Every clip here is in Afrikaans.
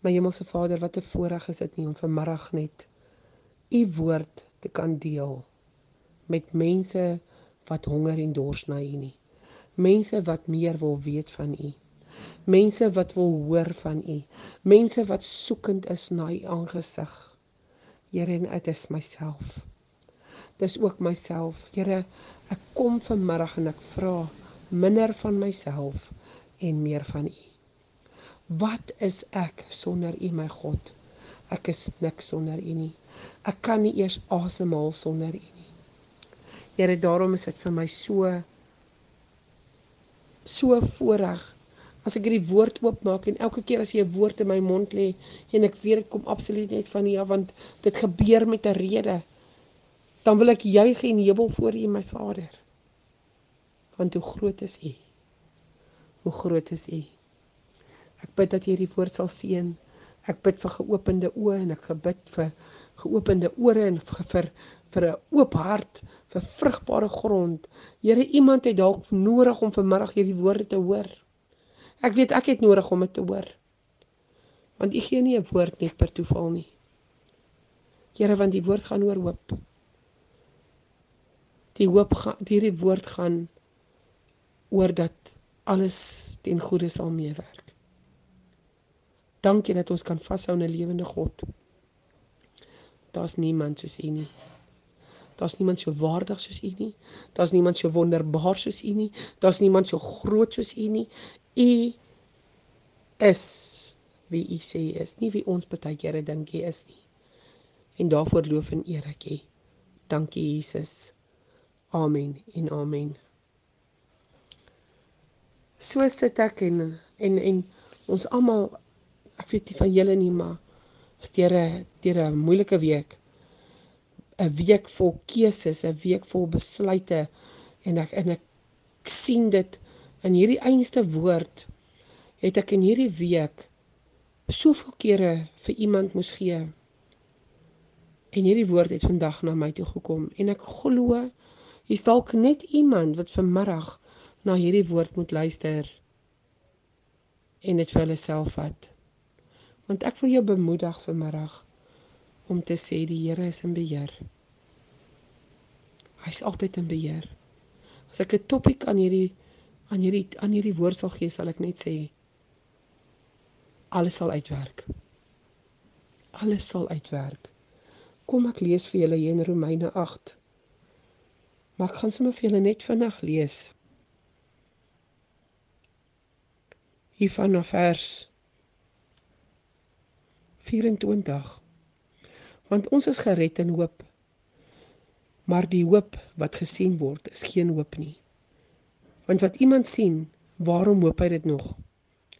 My Hemelse Vader, wat 'n voorreg is dit nie om vanmiddag net u woord te kan deel met mense wat honger en dors na u nie. Mense wat meer wil weet van u. Mense wat wil hoor van u. Mense wat soekend is na u aangesig. Here, en dit is myself. Dis ook myself. Here, ek kom vanmiddag en ek vra minder van myself en meer van u. Wat is ek sonder U my God? Ek is niks sonder U nie. Ek kan nie eers asemhaal sonder U nie. Here, daarom is dit vir my so so voorreg as ek hierdie woord oopmaak en elke keer as jy 'n woord in my mond lê en ek weet dit kom absoluut net van U want dit gebeur met 'n rede. Dan wil ek juig en jubel voor U my Vader. Want hoe groot is U? Hoe groot is U? Ek bid dat jy hierdie woord sal seën. Ek bid vir geopende oë en ek gebid vir geopende ore en vir, vir 'n oop hart, vir vrugbare grond. Here, iemand het dalk nodig om vanmiddag hierdie woorde te hoor. Ek weet ek het nodig om dit te hoor. Want U gee nie 'n woord net per toeval nie. Here, want die woord gaan oor hoop. Die hoop gaan hierdie woord gaan oor dat alles ten goeie sal meewerk. Dankie dat ons kan vashou aan 'n lewende God. Daar's niemand soos U nie. Daar's niemand so waardig soos U nie. Daar's niemand so wonderbaar soos U nie. Daar's niemand so groot soos U nie. U is wie U sê U is, nie wie ons baie kere dink U is nie. En daarvoor loof en eer ek U. Dankie Jesus. Amen en amen. So sit ek en en en ons almal ek weet nie van julle nie, maar as deur 'n deur 'n moeilike week 'n week vol keuses, 'n week vol besluite en ek en ek sien dit in hierdie einste woord het ek in hierdie week soveel kere vir iemand moes gee. En hierdie woord het vandag na my toe gekom en ek glo hier's dalk net iemand wat vanmiddag na hierdie woord moet luister en dit vir hulle self vat. Want ek wil jou bemoedig vanmiddag om te sê die Here is in beheer. Hy's altyd in beheer. As ek 'n topik aan hierdie aan hierdie aan hierdie woord sal gee, sal ek net sê alles sal uitwerk. Alles sal uitwerk. Kom ek lees vir julle hier in Romeine 8. Maar ek gaan sommer vir julle net vinnig lees. Hier van vers 24 Want ons is gered in hoop. Maar die hoop wat gesien word, is geen hoop nie. Want wat iemand sien, waarom hoop hy dit nog?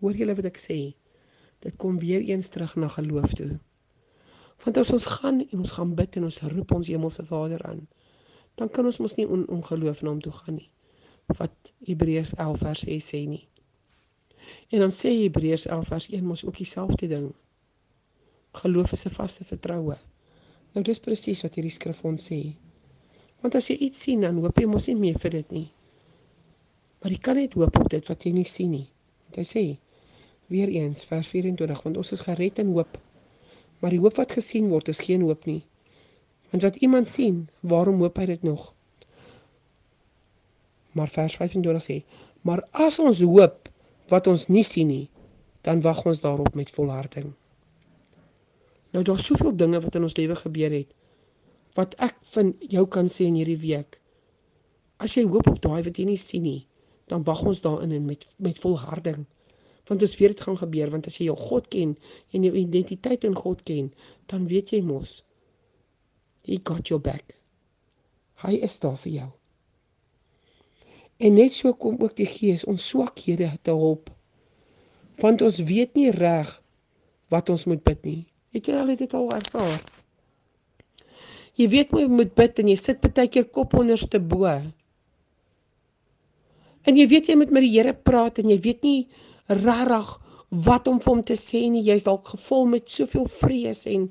Hoor julle wat ek sê? Dit kom weer eens terug na geloof toe. Want as ons gaan en ons gaan bid en ons roep ons hemelse Vader aan, dan kan ons mos nie on ongeloof na hom toe gaan nie. Wat Hebreërs 11 vers 6 sê nie. En dan sê Hebreërs 11 vers 1 mos ook dieselfde ding. Geloof is 'n vaste vertroue. Nou dis presies wat hierdie skrif ons sê. Want as jy iets sien, dan hoop jy mos nie meer vir dit nie. Maar jy kan net hoop op dit wat jy nie sien nie. Want hy sê weer eens vers 24, want ons is gered in hoop. Maar die hoop wat gesien word, is geen hoop nie. Want wat iemand sien, waarom hoop hy dit nog? Maar vers 25 sê: "Maar as ons hoop wat ons nie sien nie, dan wag ons daarop met volharding." Nou daar's soveel dinge wat in ons lewe gebeur het wat ek van jou kan sê in hierdie week. As jy hoop op daai wat jy nie sien nie, dan wag ons daarin en met met volharding. Want ons weet dit gaan gebeur want as jy jou God ken en jou identiteit in God ken, dan weet jy mos he got your back. Hy is daar vir jou. En net so kom ook die Gees ons swakhede te help. Want ons weet nie reg wat ons moet bid nie. Het jy al dit al ervaar? Jy weet hoe jy moet bid en jy sit baie keer kop onderste bo. En jy weet jy moet met die Here praat en jy weet nie regtig wat om vir hom te sê nie. Jy's dalk gevul met soveel vrees en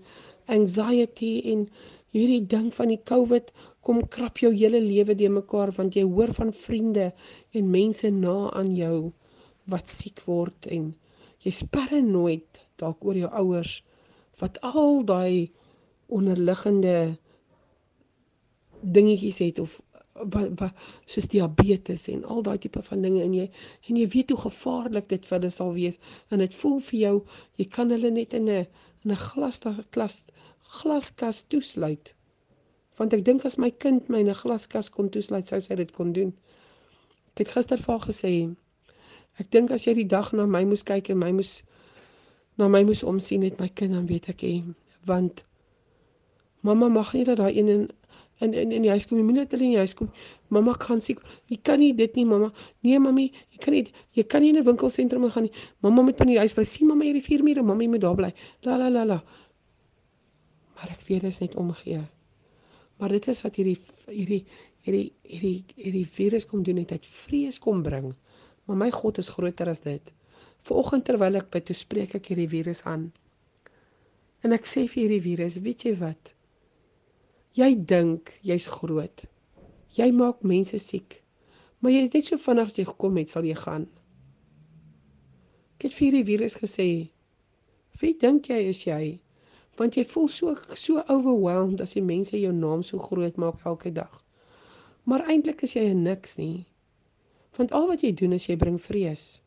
anxiety en hierdie ding van die COVID kom krap jou hele lewe de mekaar want jy hoor van vriende en mense na aan jou wat siek word en jy's paranoid dalk oor jou ouers wat al daai onderliggende dingetjies het of wat wat soos diabetes en al daai tipe van dinge in jy en jy weet hoe gevaarlik dit vir hulle sal wees. En dit voel vir jou jy kan hulle net in 'n in 'n glas glas glaskas toesluit. Want ek dink as my kind my in 'n glaskas kon toesluit sou sy dit kon doen. Ek het gister vir haar gesê ek dink as jy die dag na my moes kyk en my moes na my moes omsien het my kind dan weet ek hè want mamma mag nie dat daai een in in in in die huis kom. Jy moet net hulle in die huis kom. Mamma kan sê, "Jy kan nie dit nie, mamma." Nee, mami, jy kan nie jy kan nie in 'n winkelsentrum gaan nie. Mamma moet by die huis bly. Sien mamma hierdie vier mure, mamma moet daar bly. La la la la. Maar ek weet dit is net omgee. Maar dit is wat hierdie hierdie hierdie hierdie hierdie virus kom doen, het vrees kom bring. Maar my God is groter as dit. Vanoggend terwyl ek bid, toe spreek ek hierdie virus aan. En ek sê vir hierdie virus, weet jy wat? Jy dink jy's groot. Jy maak mense siek. Maar jy het net so vinnig as jy gekom het, sal jy gaan. Ek het vir hierdie virus gesê, "Wie dink jy is jy?" Want jy voel so so overwhelmed as die mense jou naam so groot maak elke dag. Maar eintlik is jy niks nie. Want al wat jy doen is jy bring vrees.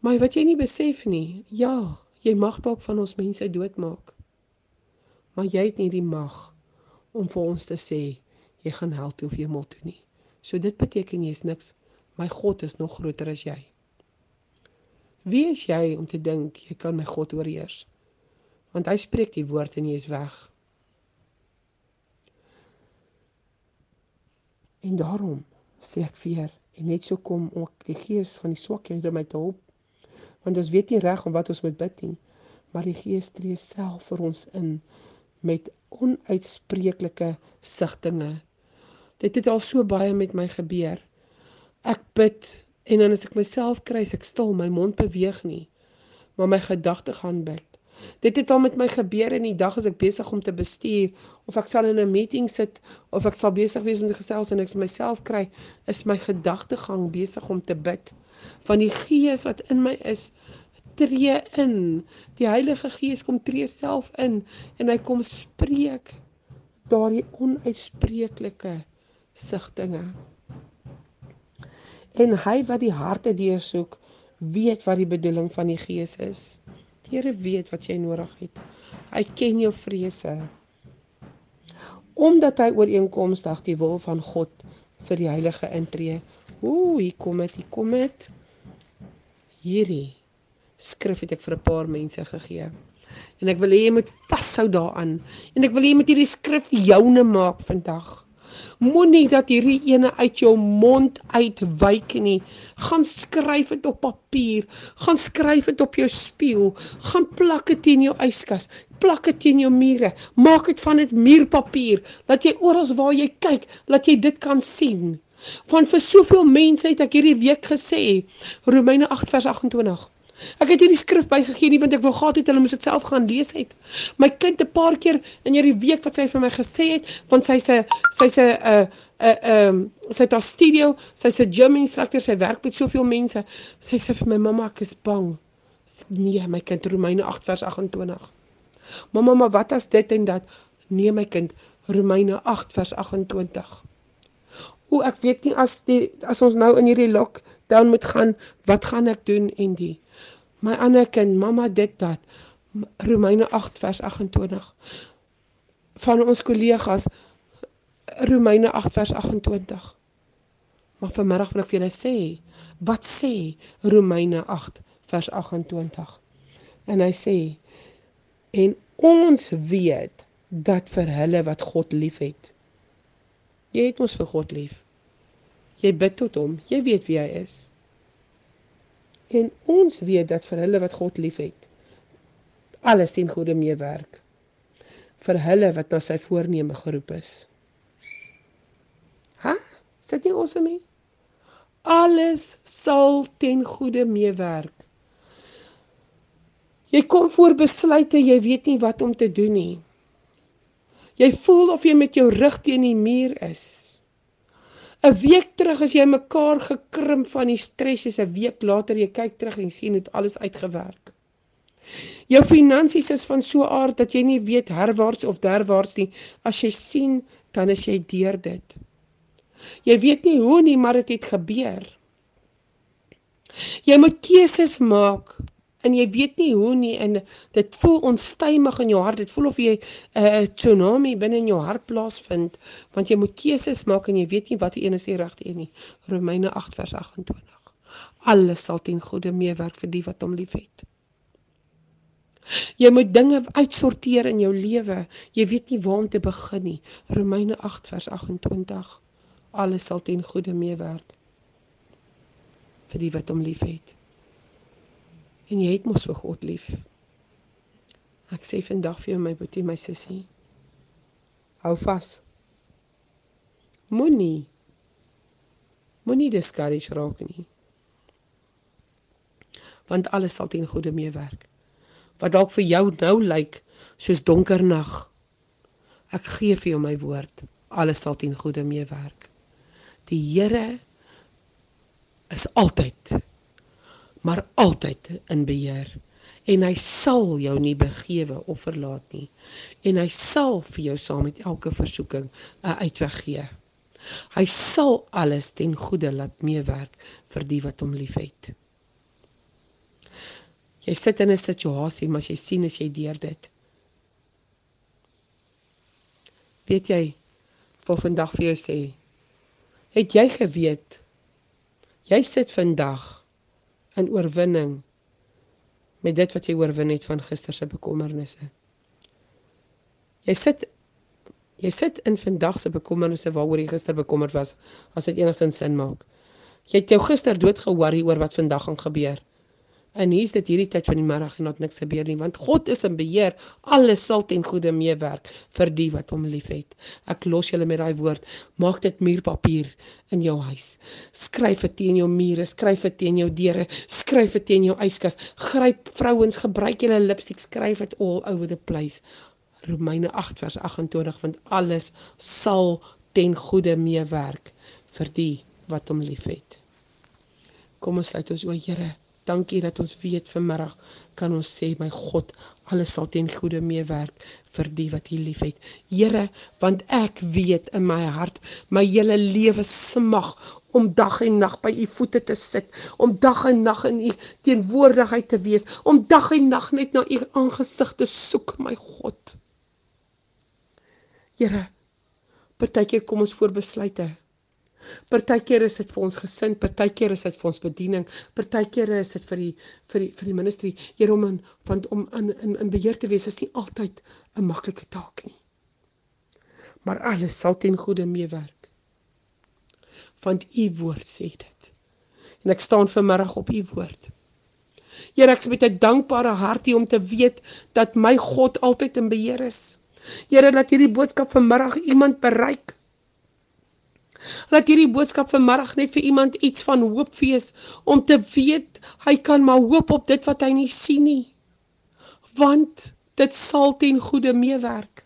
Maar wat jy nie besef nie, ja, jy mag dalk van ons mense doodmaak maar jy het nie die mag om vir ons te sê jy gaan hel toe of hemel toe nie. So dit beteken jy's niks. My God is nog groter as jy. Wie is jy om te dink jy kan my God oorheers? Want hy spreek die woord en jy is weg. En daarom sê ek vir en net so kom ook die gees van die swakheid in my te help. Want ons weet nie reg om wat ons moet bid nie, maar die gees tree self vir ons in met onuitspreeklike sigtinge. Dit het al so baie met my gebeur. Ek bid en dan as ek myself kry, ek stil, my mond beweeg nie, maar my gedagte gaan bid. Dit het al met my gebeur in die dag as ek besig om te bestuur of ek sal in 'n meeting sit of ek sal besig wees om te gesels en ek myself kry, is my gedagtegang besig om te bid. Van die gees wat in my is, tree in. Die Heilige Gees kom tree self in en hy kom spreek daardie onuitspreeklike sigtinge. En hy wat die harte deursoek, weet wat die bedoeling van die Gees is. Die Here weet wat jy nodig het. Hy ken jou vrese. Omdat hy ooreenkomstig die wil van God vir die heilige intree. Ooh, hier kom dit, hier kom dit. Hierdie skrif het ek vir 'n paar mense gegee. En ek wil hê jy moet vashou daaraan. En ek wil hê jy moet hierdie skrif joune maak vandag. Moenie dat hierdie ene uit jou mond uitwyk nie. Gaan skryf dit op papier. Gaan skryf dit op jou spieël. Gaan plak dit teen jou yskas. Plak dit teen jou mure. Maak dit van dit muurpapier. Laat jy oral waar jy kyk, laat jy dit kan sien. Want vir soveel mense het ek hierdie week gesê, Romeine 8 vers 28 Ek het hierdie skrif bygegee nie want ek wou gehad het hulle moes dit self gaan lees het. My kind 'n paar keer in hierdie week wat sy vir my gesê het, want sy's 'n sy's 'n 'n 'n ehm sy het haar studio, sy's 'n gym instructor, sy werk met soveel mense. Sy sê vir my mamma ek is bang. Nee, my kind Romeine 8 vers 28. Mamma, maar wat as dit en dat? Nee my kind, Romeine 8 vers 28. O, ek weet nie as die as ons nou in hierdie lockdown moet gaan, wat gaan ek doen en die My ander kind, mamma dit dat. Romeine 8 vers 28. Van ons kollegas Romeine 8 vers 28. Maar vanmiddag wil ek vir julle sê, wat sê Romeine 8 vers 28? En hy sê en ons weet dat vir hulle wat God liefhet. Jy het ons vir God lief. Jy bid tot hom. Jy weet wie hy is. En ons weet dat vir hulle wat God liefhet, alles ten goeie meewerk vir hulle wat na sy voorneme geroep is. Ha? Is dit nie awesome nie? Alles sal ten goeie meewerk. Jy kom voor besluite, jy weet nie wat om te doen nie. Jy voel of jy met jou rug teen die muur is. 'n week terug as jy mekaar gekrimp van die stres is 'n week later jy kyk terug en sien dit alles uitgewerk. Jou finansies is van so 'n aard dat jy nie weet herwaarts of derwaarts nie. As jy sien, dan is jy deur dit. Jy weet nie hoe nie, maar dit het, het gebeur. Jy moet keuses maak en jy weet nie hoe nie en dit voel onstuimig in jou hart. Dit voel of jy 'n uh, tsunami binne in jou hart plaasvind want jy moet keuses maak en jy weet nie wat die een is die regte een nie. Romeine 8 vers 28. Alles sal ten goeie meewerk vir die wat hom liefhet. Jy moet dinge uitsorteer in jou lewe. Jy weet nie waar om te begin nie. Romeine 8 vers 28. Alles sal ten goeie meewerk vir die wat hom liefhet en jy het mos vir God lief. Ek sê vandag vir jou my boetie, my sussie. Hou vas. Moenie moenie discourage raak nie. Want alles sal ten goeie meewerk. Wat dalk vir jou nou lyk soos donker nag. Ek gee vir jou my woord, alles sal ten goeie meewerk. Die Here is altyd maar altyd in beheer en hy sal jou nie begewe of verlaat nie en hy sal vir jou saam met elke versoeking 'n uitweg gee. Hy sal alles ten goeie laat meewerk vir die wat hom liefhet. Jy sit in 'n situasie, maar jy sien as jy deur dit. Weet jy, vir vandag vir jou sê, het jy geweet jy sit vandag in oorwinning met dit wat jy oorwin het van gister se bekommernisse. Jy sit jy sit in vandag se bekommernisse waaroor jy gister bekommerd was as dit enigstens sin maak. Jy het jou gister dood ge-worry oor wat vandag gaan gebeur. En hier's dit hierdie tyd van die middag en nog niks gebeur nie want God is in beheer. Alles sal ten goeie meewerk vir die wat hom liefhet. Ek los julle met daai woord. Maak dit muurpapier in jou huis. Skryf dit teen jou mure, skryf dit teen jou deure, skryf dit teen jou yskas. Gryp vrouens, gebruik julle lipstick, skryf dit all over the place. Romeine 8 vers 28 want alles sal ten goeie meewerk vir die wat hom liefhet. Kom ons sluit ons o, Here Dankie dat ons weet vanmiddag kan ons sê my God, alles sal ten goeie meewerk vir die wat U liefhet. Here, want ek weet in my hart, my hele lewe smag om dag en nag by U voete te sit, om dag en nag in U teenwoordigheid te wees, om dag en nag net na U aangesig te soek, my God. Here, partykeer kom ons voor besluite Partykeer is dit vir ons gesin, partykeer is dit vir ons bediening, partykeer is dit vir die vir die vir die ministry. Here om in want om in in in beheer te wees is nie altyd 'n maklike taak nie. Maar alles sal ten goeie meewerk. Want u woord sê dit. En ek staan vanmiddag op u woord. Here ek is met 'n dankbare hart hier om te weet dat my God altyd in beheer is. Here laat hierdie boodskap vanmiddag iemand bereik Laat hierdie boodskap vanmiddag net vir iemand iets van hoop wees om te weet hy kan maar hoop op dit wat hy nie sien nie. Want dit sal ten goeie meewerk.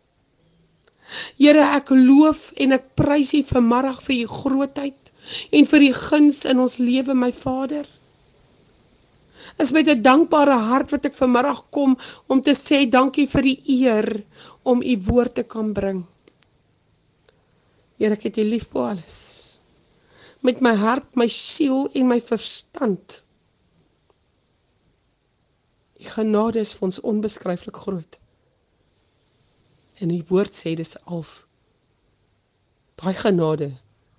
Here, ek loof en ek prys U vanmiddag vir U grootheid en vir U guns in ons lewe, my Vader. Is met 'n dankbare hart wat ek vanmiddag kom om te sê dankie vir die eer om U woord te kan bring. Here, ek het U lief vir alles. Met my hart, my siel en my verstand. U genade is vir ons onbeskryflik groot. En U woord sê dis als daai genade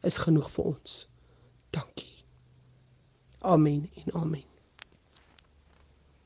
is genoeg vir ons. Dankie. Amen en amen.